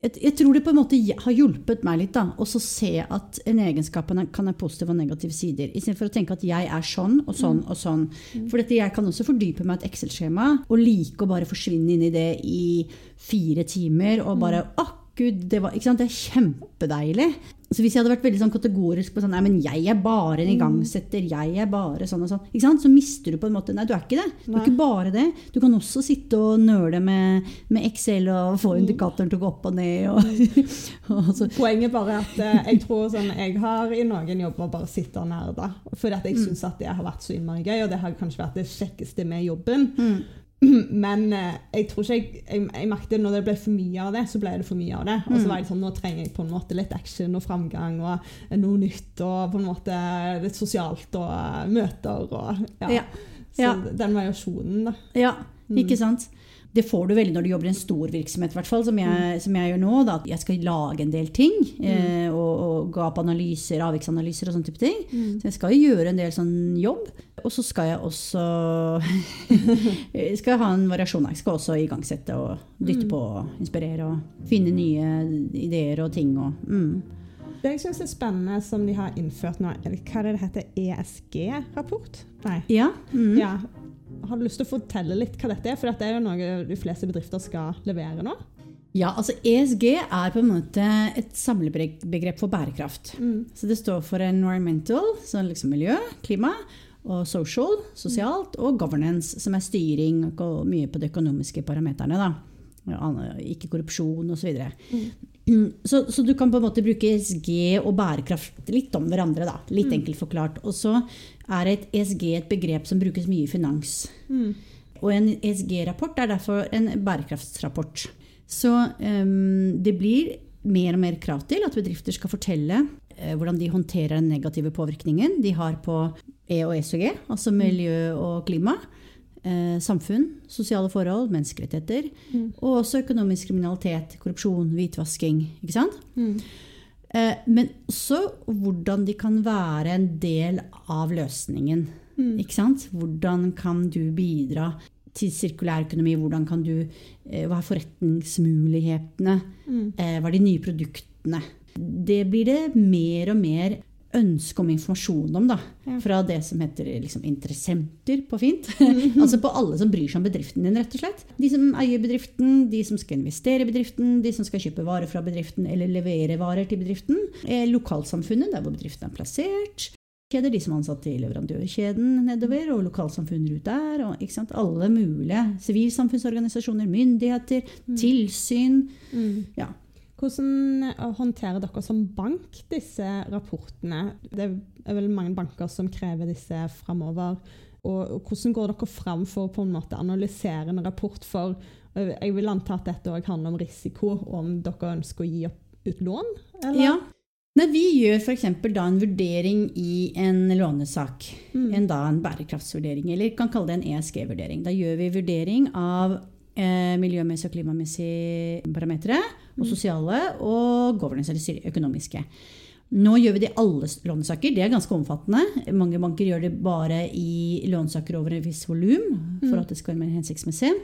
Jeg, tror det på en måte har hjulpet meg litt da, å se at en egenskap kan ha- positive og negative sider. Istedenfor å tenke at jeg er sånn og sånn og sånn. For dette, jeg kan også fordype meg et Excel-skjema og like å bare forsvinne inn i det i fire timer og bare Å, gud, det, var, det er kjempedeilig. Så hvis jeg hadde vært veldig sånn kategorisk på sånn Nei, men jeg er bare en igangsetter, jeg er bare sånn og sånn. Ikke sant? Så mister du på en måte Nei, du er ikke det. Du er Nei. ikke bare det. Du kan også sitte og nøle med, med Excel og få indikatoren til å gå opp og ned. Og, og så, Poenget er at eh, jeg tror sånn, jeg har i noen jobber bare sittet og nerda. Fordi at jeg Mm. syns at det har vært så innmari gøy, og det har kanskje vært det kjekkeste med jobben. mm, Men eh, jeg tror ikke jeg, jeg, jeg merket når det ble for mye av det, så ble det for mye av det. Og så Mm. var jeg sånn, nå trenger jeg på en måte litt action og framgang og noe nytt og på en måte litt sosialt og eh, møter og ja. Ja. Så Ja. den variasjonen, da. ja, Mm. ikke sant? Det får du veldig når du jobber i en stor virksomhet, i hvert fall, som jeg, som jeg gjør nå. Da, at jeg skal lage en del ting, eh, og, og gå opp analyser, avviksanalyser og sånne type ting. Så jeg skal jo gjøre en del sånn jobb. Og så skal jeg også skal ha en variasjon. Jeg skal også igangsette og dytte på og inspirere og finne nye ideer og ting. Og, mm. Det jeg syns er spennende som de har innført nå, hva er det det heter? ESG-rapport? Nei. Ja. Mm. Ja. Har du lyst til å fortelle litt hva dette er? For dette er jo noe de fleste bedrifter skal levere nå. Ja, altså ESG er på en måte et samlebegrep for bærekraft. Så det står for environmental, så liksom miljø, klima, og social, sosialt, og governance, som er styring og mye på de økonomiske parameterne. da. Ikke korrupsjon osv. Så, så, så du kan på en måte bruke ESG og bærekraft litt om hverandre. da, Litt enkelt forklart. Og så er et ESG et begrep som brukes mye i finans. Og en ESG-rapport er derfor en bærekraftsrapport. Så um, det blir mer og mer krav til at bedrifter skal fortelle uh, hvordan de håndterer den negative påvirkningen de har på E og ESG, altså miljø og klima. Eh, samfunn, sosiale forhold, menneskerettigheter. Og også økonomisk kriminalitet, korrupsjon, hvitvasking. Ikke sant? Eh, men også hvordan de kan være en del av løsningen. Ikke sant? Hvordan kan du bidra til sirkulær økonomi? Hvordan kan du, eh, hva er forretningsmulighetene? Eh, hva er de nye produktene? Det blir det mer og mer ønske om informasjon om, da. Ja. Fra det som heter liksom, interessenter på fint. altså på alle som bryr seg om bedriften din, rett og slett. De som eier bedriften, de som skal investere i bedriften, de som skal kjøpe varer fra bedriften eller levere varer til bedriften. Eh, lokalsamfunnet, der hvor bedriften er plassert. Kjeder, de som er ansatt i leverandørkjeden nedover, og lokalsamfunn rundt der. Og, ikke sant? Alle mulige. Sivilsamfunnsorganisasjoner, myndigheter, tilsyn. Ja. Hvordan eh, håndterer dere som bank disse rapportene? Det er vel mange banker som krever disse framover. Og hvordan går dere fram for å på en måte analysere en rapport? For eh, jeg vil anta at dette òg handler om risiko, og om dere ønsker å gi opp, ut lån? Eller? Ja. Nei, vi gjør f.eks. da en vurdering i en lånesak. En, da, en bærekraftsvurdering, eller kan kalle det en ESG-vurdering. Da gjør vi vurdering av eh, miljømessige og klimamessige parametere, og sosiale, og governance, eller økonomiske. Nå gjør vi det i alle lånsaker, lånesaker. Det er ganske omfattende. Mange banker gjør det bare i lånesaker over et visst volum, for at det skal være mer hensiktsmessig.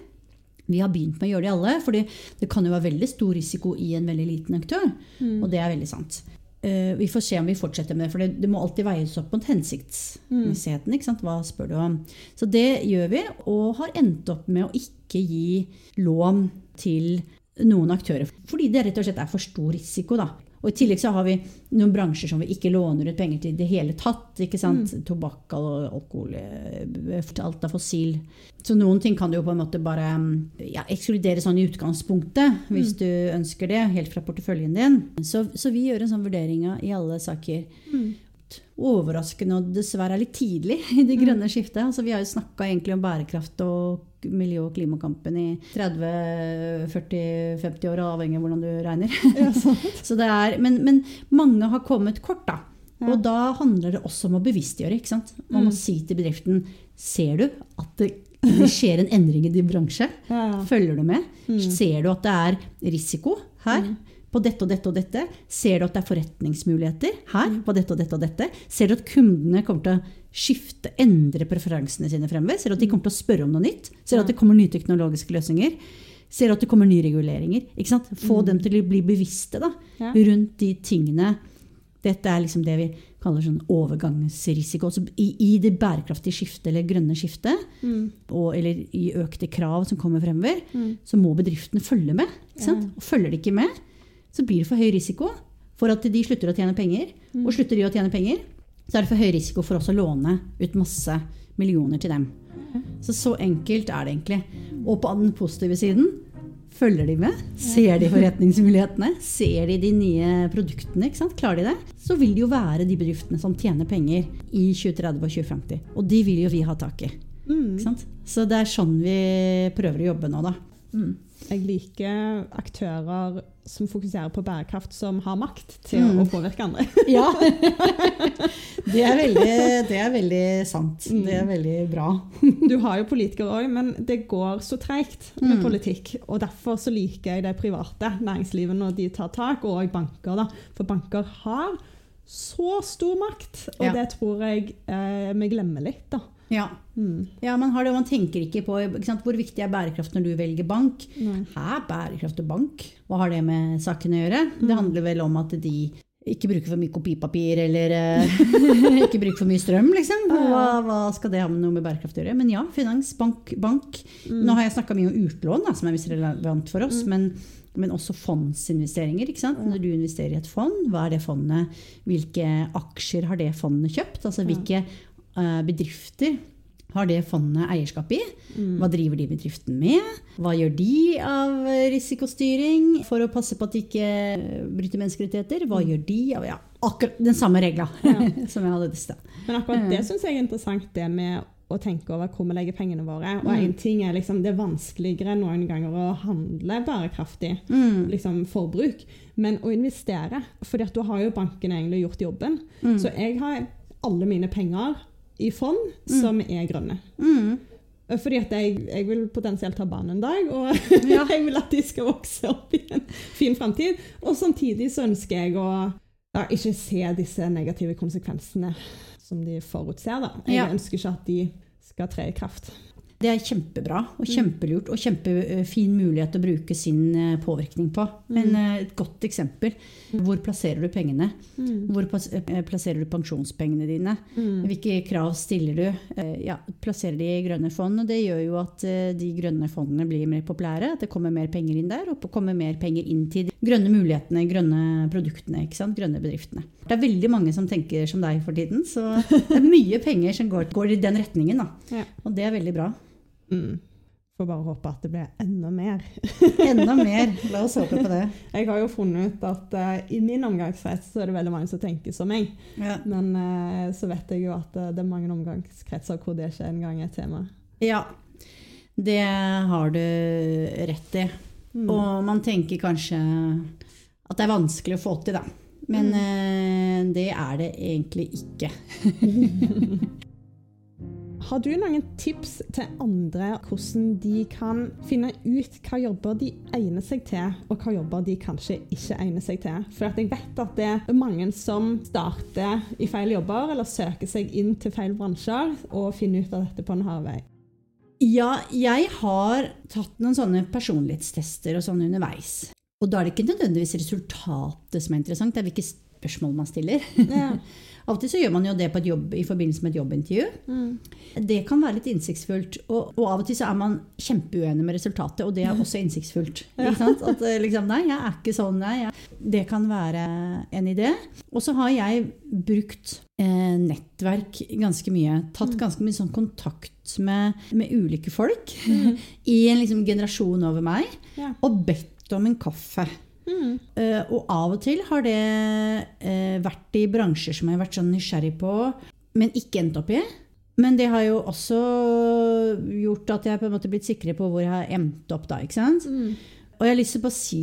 Vi har begynt med å gjøre det i alle, for det kan jo være veldig stor risiko i en veldig liten aktør. Mm. Og det er veldig sant. Eh, vi får se om vi fortsetter med det, for det, må alltid veies opp mot hensiktsmessigheten. Hva spør du om? Så det gjør vi, og har endt opp med å ikke gi lån til noen aktører. Fordi det rett og slett er for stor risiko. da. Og I tillegg så har vi noen bransjer som vi ikke låner ut penger til i det hele tatt. ikke sant? Tobakk, og alkohol, eh, alt er fossil. Så noen ting kan du jo på en måte bare mm, ja, ekskludere sånn i utgangspunktet, hvis du ønsker det, helt fra porteføljen din. Så, så vi gjør en sånn vurdering i alle saker. Overraskende og dessverre litt tidlig i det grønne skiftet. Altså, vi har jo snakka om bærekraft og miljø- og klimakampen i 30-40-50 år, avhengig av hvordan du regner. Ja. Så det er, men, men mange har kommet kort, da. Ja. Og da handler det også om å bevisstgjøre. ikke sant? Man må Mm. si til bedriften Ser du at det, det skjer en endring i din bransje? Ja. Følger du med? Mm. Ser du at det er risiko her? På dette og dette og dette? Ser du at det er forretningsmuligheter her? På dette og dette og dette? Ser du at kundene kommer til å skifte, endre preferansene sine fremover? Ser du at de kommer til å spørre om noe nytt? Ser du at det kommer nye teknologiske løsninger? Ser du at det kommer nye reguleringer? Ikke sant? Få dem til å bli bevisste da, rundt de tingene. Dette er liksom det vi kaller sånn overgangsrisiko. Så i, I det bærekraftige skiftet eller grønne skiftet, Mm. og, eller i økte krav som kommer fremover, Mm. så må bedriftene følge med. Ja. Og følger de ikke med, så blir det for høy risiko for at de slutter å tjene penger. Mm. Og slutter de å tjene penger, så er det for høy risiko for oss å låne ut masse millioner til dem. Så så enkelt er det egentlig. Og på den positive siden følger de med? Ser de forretningsmulighetene? Ser de de nye produktene? Ikke sant? Klarer de det? Så vil det jo være de bedriftene som tjener penger i 2030 og 2050. Og de vil jo vi ha tak i. Mm. Ikke sant? Så det er sånn vi prøver å jobbe nå, da. Mm. Jeg liker aktører som fokuserer på bærekraft, som har makt til Mm. å påvirke andre. Ja. det, er veldig, det er veldig sant. Mm. Det er veldig bra. Du har jo politikere òg, men det går så treigt med Mm. politikk. Og derfor så liker jeg det private næringslivet når de tar tak, og banker. da. For banker har så stor makt, og Ja. det tror jeg eh, vi glemmer litt. da. Ja. Mm. ja, man har det, man tenker ikke på ikke sant? hvor viktig er bærekraft når du velger bank. Mm. Hæ, bærekraft og bank? Hva har det med saken å gjøre? Mm. Det handler vel om at de ikke bruker for mye kopipapir, eller eh, ikke bruker for mye strøm, liksom. Hva, hva skal det ha med noe med bærekraft å gjøre? Men ja, finans, bank, bank. Mm. Nå har jeg snakka mye om utlån, da, som er visst relevant for oss, men, men også fondsinvesteringer. ikke sant? Når du investerer i et fond, hva er det fondet? Hvilke aksjer har det fondet kjøpt? Altså hvilke bedrifter har det fondet eierskap i? Mm. Hva driver de bedriften med? Hva gjør de av risikostyring for å passe på at de ikke bryter menneskerettigheter? Hva gjør de av ja, akkurat den samme regla som jeg hadde i sted? Men akkurat det syns jeg er interessant, det med å tenke over hvor vi legger pengene våre. Og Mm. en ting er liksom, Det er vanskeligere noen ganger å handle bærekraftig Mm. liksom forbruk, men å investere. For da har jo banken egentlig gjort jobben. Mm. Så jeg har alle mine penger i fond som er grønne. Mm. Fordi at jeg, jeg vil potensielt ha barn en dag, og Ja. jeg vil at de skal vokse opp i en fin framtid. Og samtidig så ønsker jeg å ja, ikke se disse negative konsekvensene som de forutser. Da. Jeg Ja. ønsker ikke at de skal tre i kraft. Det er kjempebra og kjempelurt og kjempefin mulighet å bruke sin eh, påvirkning på. Men eh, et godt eksempel. Hvor plasserer du pengene? Hvor eh, plasserer du pensjonspengene dine? Hvilke krav stiller du? Eh, Ja, plasserer de i grønne fond, og det gjør jo at eh, de grønne fondene blir mer populære. At det kommer mer penger inn der, og kommer mer penger inn til de grønne mulighetene, grønne produktene, grønne bedriftene. Det er veldig mange som tenker som deg for tiden, så det er mye penger som går, går i den retningen. Da. Og det er veldig bra. Mm. Får bare håpe at det blir enda mer. Enda mer. La oss håpe på det. Jeg har jo funnet ut at uh, i min omgangskrets så er det veldig mange som tenker som meg. Ja. Men uh, så vet jeg jo at uh, det er mange omgangskretser hvor det ikke engang er et tema. ja. Det har du rett i. Mm. Og man tenker kanskje at det er vanskelig å få til, da. Men eh, det er det egentlig ikke. Har du noen tips til andre hvordan de kan finne ut hva jobber de egner seg til, og hva jobber de kanskje ikke egner seg til? For jeg vet at det er mange som starter i feil jobber, eller søker seg inn til feil bransjer, og finner ut av dette på en hardvei. Ja, jeg har tatt noen sånne personlighetstester og sånn underveis. Og da er det ikke nødvendigvis resultatet som er interessant, det er hvilke spørsmål man stiller. Ja. Av og til så gjør man jo det på et jobb, i forbindelse med et jobbintervju. Mm. Det kan være litt innsiktsfullt. Og, og av og til så er man kjempeuenig med resultatet, og det er også innsiktsfullt. Sant? At eh, liksom, nei, jeg er ikke sånn, nei. Det kan være en idé. Og så har jeg brukt eh, nettverk ganske mye. Tatt ganske mye sånn kontakt med, med ulike folk i en liksom, generasjon over meg, Ja. og bedt om en kaffe. Mm. Eh, og av og til har det uh, vært i bransjer som jeg har vært sånn nysgjerrig på, men ikke endt opp i. Men det har jo også gjort at jeg på en måte blitt sikrere på hvor jeg har endt opp da. ikke sant? Mm. Og jeg har lyst til å si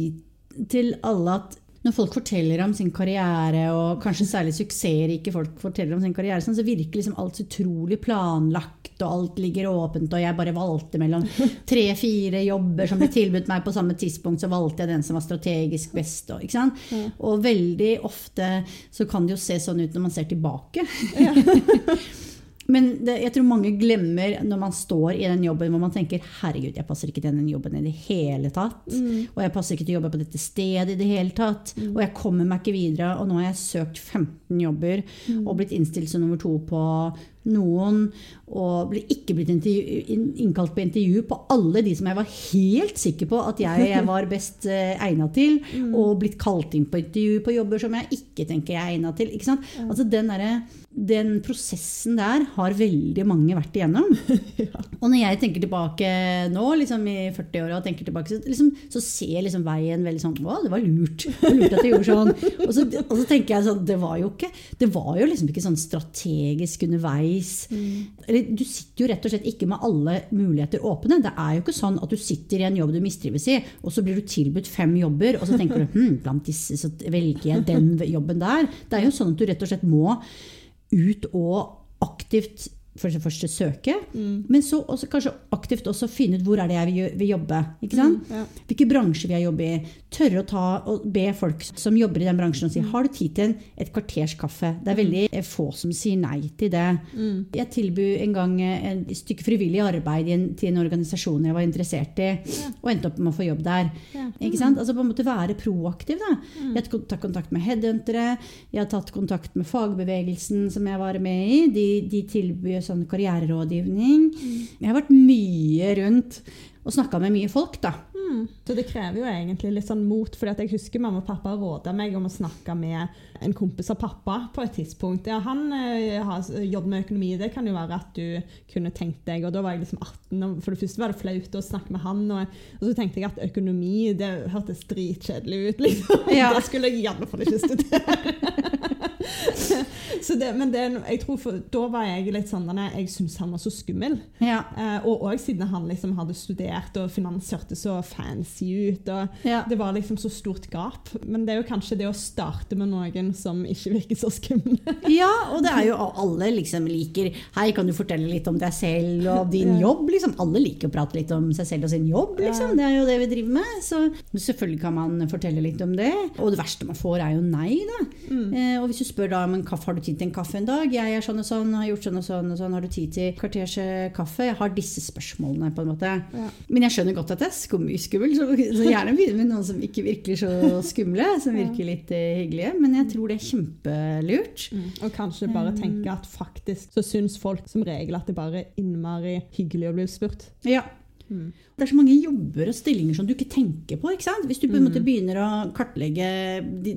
til alle at når folk forteller om sin karriere, og kanskje særlig suksessrike folk forteller om sin karriere, sånn, så virker liksom alt så utrolig planlagt, og alt ligger åpent, og jeg bare valgte mellom tre-fire jobber som ble tilbudt meg på samme tidspunkt, så valgte jeg den som var strategisk best. Og, ikke sant? og veldig ofte så kan det jo se sånn ut når man ser tilbake. Men det, jeg tror mange glemmer når man står i den jobben hvor man tenker herregud, jeg passer ikke til den jobben i det hele tatt. Og jeg passer ikke til å jobbe på dette stedet i det hele tatt. Og jeg kommer meg ikke videre. Og nå har jeg søkt 15 jobber og blitt innstilt som nummer to på noen. Og ble ikke blitt innkalt på intervju på alle de som jeg var helt sikker på at jeg, var best eh, egna til. Og blitt kalt inn på intervju på jobber som jeg ikke tenker jeg er egna til. Sant? Altså den, der, den prosessen der har veldig mange vært igjennom. Og når jeg tenker tilbake nå, liksom i 40-åra, og tenker tilbake, så, liksom, så ser jeg liksom veien veldig sånn Å, det var lurt. Det var lurt at jeg gjorde sånn. Og så, og så tenker jeg sånn Det var jo ikke Det var jo liksom ikke sånn strategisk underveis. Eller du sitter jo rett og slett ikke med alle muligheter åpne. Det er jo ikke sånn at du sitter i en jobb du mistrives i, og så blir du tilbudt fem jobber, og så tenker du hm, blant disse så velger jeg den jobben der. Det er jo sånn at du rett og slett må ut og aktivt for det første søke, men så også kanskje aktivt også finne ut hvor er det jeg vil, jobbe. sant? Ja. Hvilke bransjer vil jeg jobbe i? Tørre å ta og be folk som jobber i den bransjen og si har du tid til en, et kvarters kaffe? Det er veldig eh, få som sier nei til det. Jeg tilbød en gang et en stykke frivillig arbeid en, til en organisasjon jeg var interessert i, og endte opp med å få jobb der. Ja. Sant? Altså på en måte være proaktiv. Da. Jeg har tatt kontakt med headhuntere, jeg har tatt kontakt med fagbevegelsen som jeg var med i. De, de tilbyr sånn karriererådgivning. Jeg har vært mye rundt og snakka med mye folk, da. Mm. Så det krever jo egentlig litt sånn mot, for jeg husker mamma og pappa råda meg om å snakke med en kompis av pappa på et tidspunkt. Ja, han eh, har jobb med økonomi, det kan jo være at du kunne tenkt deg, og da var jeg liksom 18, og for det første var det flaut å snakke med han, og, og så tenkte jeg at økonomi, det hørtes dritkjedelig ut, liksom. Ja. Det skulle jeg alle fall ikke studere. så det, men det, jeg tror for, da var jeg litt sånn, denne, jeg syntes han var så skummel. Ja. Eh, og også siden han liksom hadde studert, og finans hørtes så fancy ut. og Ja. Det var liksom så stort gap. Men det er jo kanskje det å starte med noen som ikke virker så skumle. Ja, og det er jo alle liksom liker Hei, kan du fortelle litt om deg selv og din jobb? Liksom, alle liker å prate litt om seg selv og sin jobb. Liksom. Det er jo det vi driver med. Så selvfølgelig kan man fortelle litt om det. Og det verste man får, er jo nei, da. Eh, og hvis du spør da om en kaffe, har du tid til en kaffe en dag? Jeg er sånn og sånn, har gjort sånn og sånn og sånn. Har du tid til kvarters kaffe? Jeg har disse spørsmålene, på en måte. Ja. Men jeg skjønner godt at det er skum, skummel, så, så gjerne begynne med noen som ikke virker så skumle, som virker litt uh, hyggelige. Men jeg tror det er kjempelurt. Og kanskje bare tenke at faktisk så syns folk som regel at det bare er innmari hyggelig å bli spurt. Ja. Det er så mange jobber og stillinger som du ikke tenker på. ikke sant? Hvis du på en måte begynner å kartlegge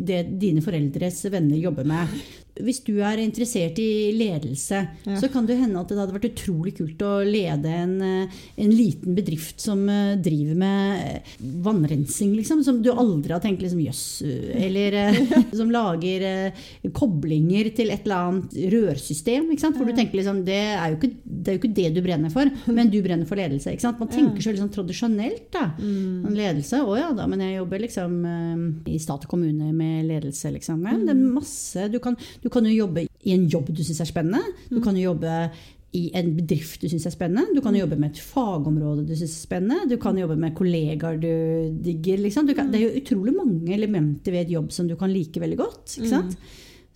det dine foreldres venner jobber med. Hvis du er interessert i ledelse, Ja. så kan det hende at det hadde vært utrolig kult å lede en, eh, en liten bedrift som eh, driver med eh, vannrensing, liksom. Som du aldri har tenkt liksom jøss. eh, Eller som lager koblinger til et eller annet rørsystem. ikke sant? For du tenker liksom, det er, jo ikke, det er jo ikke det du brenner for, men du brenner for ledelse. ikke sant? Man tenker så veldig sånn tradisjonelt. da. Sånn Ledelse, å ja da, men jeg jobber liksom eh, i stat og kommune med ledelse. liksom. Men det er masse. Du kan, du kan jo jobbe i en jobb du syns er spennende. Du kan jo jobbe i en bedrift du syns er spennende. Du kan jobbe med et fagområde du syns er spennende. Du kan jobbe med kollegaer du digger. Liksom. Du kan, det er jo utrolig mange elementer ved et jobb som du kan like veldig godt. sant?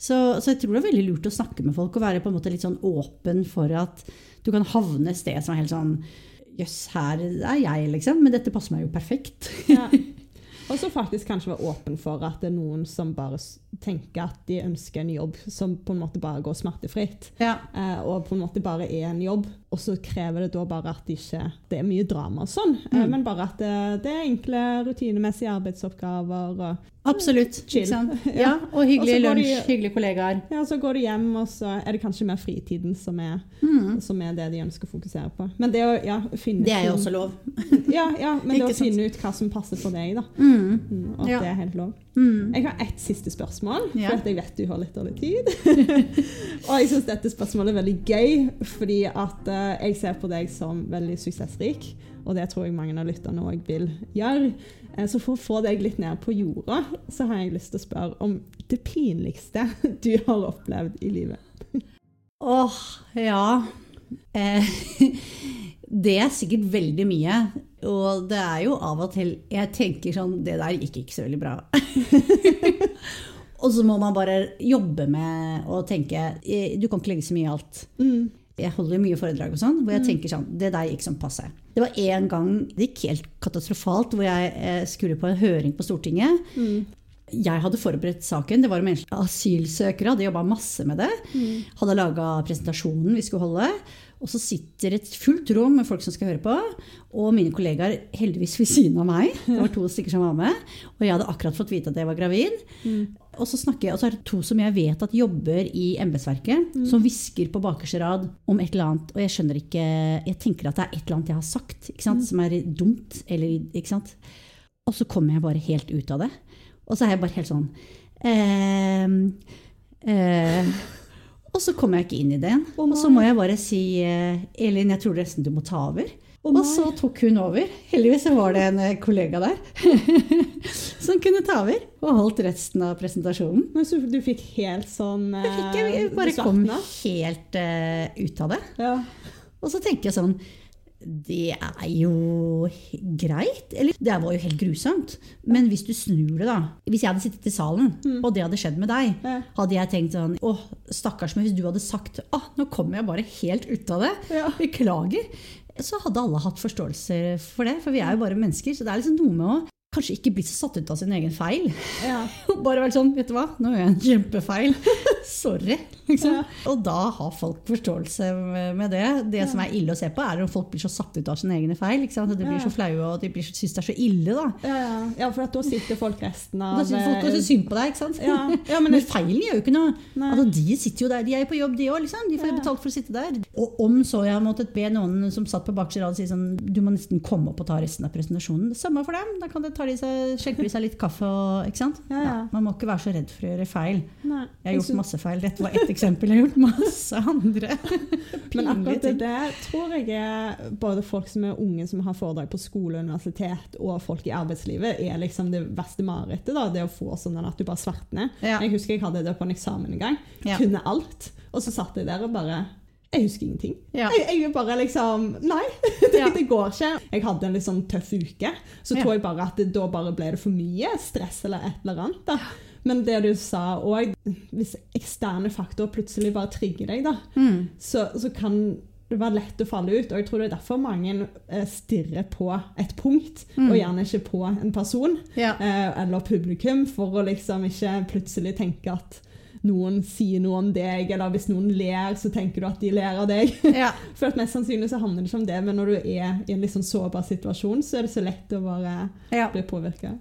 Så, så jeg tror det er veldig lurt å snakke med folk og være på en måte litt sånn åpen for at du kan havne et sted som er helt sånn Jøss, her er jeg, liksom. Men dette passer meg jo perfekt. Ja. Og så faktisk kanskje være åpen for at det er noen som bare tenker at de ønsker en jobb som på en måte bare går smertefritt. Ja. Eh, og på en måte bare er en jobb, og så krever det da bare at det ikke Det er mye drama og sånn, eh, Mm. men bare at det, det er enkle, rutinemessige arbeidsoppgaver. Og, Absolutt. Chill. Sant? Ja, og hyggelig Og lunsj, de- hyggelige kollegaer. ja, så går du hjem, og så er det kanskje mer fritiden som er, Mm. som er det de ønsker å fokusere på. Men det å ja, finne Det er jo også lov. Ja, ja men det å finne ut hva som passer for deg, da. Mm. Mm, og at Ja. det er helt lov. Mm. Jeg har ett siste spørsmål, Ja. for at jeg vet du har litt dårlig tid. og jeg syns dette spørsmålet er veldig gøy, fordi at uh, jeg ser på deg som veldig suksessrik. Og det tror jeg mange av lytterne òg vil gjøre. Uh, så for å få deg litt ned på jorda, så har jeg lyst til å spørre om det pinligste du har opplevd i livet. Åh, ja. Eh, det er sikkert veldig mye. Og det er jo av og til Jeg tenker sånn Det der gikk ikke så veldig bra. og så må man bare jobbe med å tenke eh, Du kan ikke legge så mye i alt. Mm. Jeg holder mye foredrag og sånn, hvor jeg tenker sånn Det der gikk som passe. Det var en gang det gikk helt katastrofalt, hvor jeg eh, skulle på en høring på Stortinget. Mm. Jeg hadde forberedt saken. Det var om asylsøkere. Hadde jobba masse med det. Mm. Hadde laga presentasjonen vi skulle holde. Og så sitter et fullt rom med folk som skal høre på. Og mine kollegaer heldigvis ved siden av meg. Det var to stykker som var med. Og jeg hadde akkurat fått vite at jeg var gravid. Mm. Og så snakker jeg, og så er det to som jeg vet at jobber i embetsverket, som hvisker på bakerste rad om et eller annet. Og jeg skjønner ikke Jeg tenker at det er et eller annet jeg har sagt ikke sant, som er dumt. Eller, ikke sant? Og så kommer jeg bare helt ut av det. Og så er jeg bare helt sånn eh, eh, Og så kommer jeg ikke inn i det igjen. Og så må jeg bare si eh, Elin, jeg tror nesten du må ta over. Og så tok hun over. Heldigvis var det en eh, kollega der som kunne ta over og holdt resten av presentasjonen. Men så du fikk helt sånn eh, Jeg, fikk, jeg bare kom helt uh, ut av det. Ja. Og så tenker jeg sånn Det er jo greit. Eller det var jo helt grusomt. Men hvis du snur det, da. Hvis jeg hadde sittet i salen, og det hadde skjedd med deg, hadde jeg tenkt sånn Å, stakkars, meg, hvis du hadde sagt Å, nå kommer jeg bare helt ut av det. Ja. Beklager. Så hadde alle hatt forståelse for det. For vi er jo bare mennesker. Så det er liksom noe med å kanskje ikke bli så satt ut av sin egen feil. Ja. Bare vært sånn, vet du hva, nå gjør jeg en kjempefeil. Sorry. Liksom. Ja. Og da har folk forståelse med det. Det som er ille å se på, er om folk blir så satt ut av sine egne feil. Ikke sant? At de blir så flaue og de blir syns det er så ille. Da. Ja, ja. ja, for at da sitter folk resten av da syns folk også synd på deg. ikke sant? Ja, ja, men men feilen gjør jo ikke noe. Altså, de sitter jo der, de er jo på jobb, de òg. Liksom. De får Ja. betalt for å sitte der. Og om så jeg måttet be noen som satt på bakerste rad si sånn Du må nesten komme opp og ta resten av presentasjonen. Samme for dem. Da kan de ta de seg, skjenke de seg litt kaffe og Ikke sant? Ja, ja. man må ikke være så redd for å gjøre feil. Jeg har gjort masse feil. Dette var ett eksempel. Jeg har gjort masse andre Men akkurat det der tror jeg er både folk som er unge som har foredrag på skole og universitet, og folk i arbeidslivet, er liksom det verste marerittet. Det å få sånn at du bare svartner. Ja. Jeg husker jeg hadde det på en eksamen en gang. Ja. Kunne alt. Og så satt jeg der og bare Jeg husker ingenting. Ja. Jeg, jeg bare liksom Nei, det, Ja. det går ikke. Jeg hadde en litt sånn tøff uke. Så Ja. tror jeg bare at det, da bare ble det for mye stress eller et eller annet. da. Men det du sa òg, hvis eksterne faktorer plutselig bare trigger deg, da, Mm. så, så kan det være lett å falle ut. Og jeg tror det er derfor mange eh, stirrer på et punkt, Mm. og gjerne ikke på en person Ja. eh, eller publikum, for å liksom ikke plutselig tenke at noen sier noe om deg, eller hvis noen ler, så tenker du at de ler av deg. Ja. For mest sannsynlig så handler det ikke om det, men når du er i en litt sånn sårbar situasjon, så er det så lett å bare Ja. bli påvirka.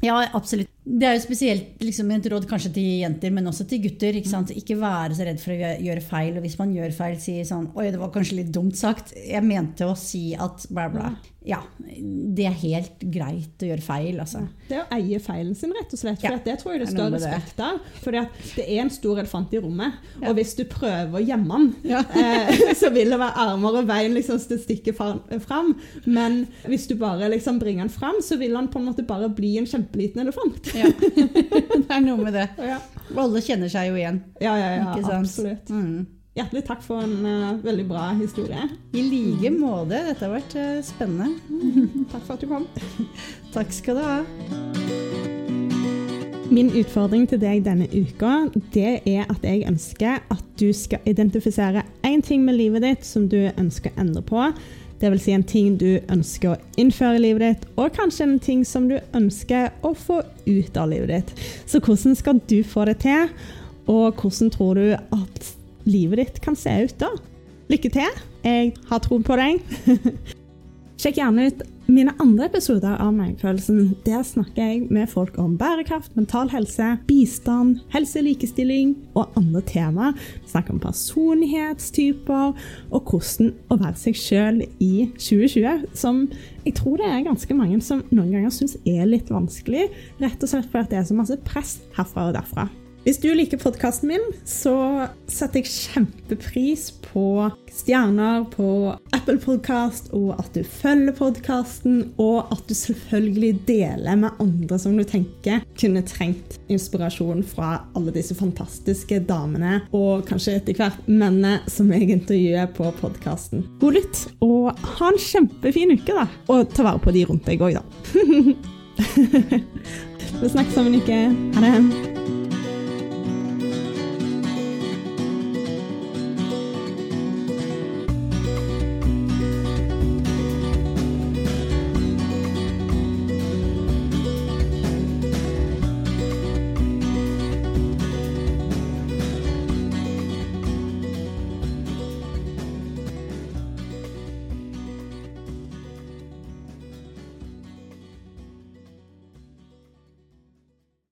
Ja, absolutt. Det er jo spesielt liksom, et råd kanskje til jenter, men også til gutter. Ikke, ikke være så redd for å gjøre feil. Og hvis man gjør feil, si sånn Oi, det var kanskje litt dumt sagt. Jeg mente å si at bla, bla. Ja, det er helt greit å gjøre feil, altså. Det er å eie feilen sin, rett og slett. For Ja, det tror jeg det det er står det. respekt av. For det er en stor elefant i rommet, Ja. og hvis du prøver å gjemme den, Ja. eh, så vil det være armer og bein liksom, som stikker fram. Men hvis du bare liksom bringer den fram, så vil han på en måte bare bli en kjempeliten elefant. Ja. det er noe med det. Ja, Alle kjenner seg jo igjen. ja, ja, ja absolutt. Mm. Hjertelig takk for en uh, veldig bra historie. I like måte. Dette har vært uh, spennende. Takk for at du kom. Takk skal du ha. Min utfordring til deg denne uka, det er at jeg ønsker at du skal identifisere én ting med livet ditt som du ønsker å endre på. Dvs. Si en ting du ønsker å innføre i livet ditt, og kanskje en ting som du ønsker å få ut av livet ditt. Så hvordan skal du få det til, og hvordan tror du at livet ditt kan se ut da? Lykke til! Jeg har tro på deg. Sjekk gjerne ut mine andre episoder av Magefølelsen. Der snakker jeg med folk om bærekraft, mental helse, bistand, helse, likestilling og andre temaer. Vi snakker om personlighetstyper og hvordan å være seg sjøl i 2020, som jeg tror det er ganske mange som noen ganger syns er litt vanskelig, rett og slett fordi det er så masse press herfra og derfra. Hvis du liker podkasten min, så setter jeg kjempepris på stjerner på Apple Podcast, og at du følger podkasten, og at du selvfølgelig deler med andre som du tenker kunne trengt inspirasjon fra alle disse fantastiske damene, og kanskje etter hvert mennene som jeg intervjuer på podkasten. God lytt, og ha en kjempefin uke, da. Og ta vare på de rundt deg òg, da. Vi snakkes om en uke. Ha det.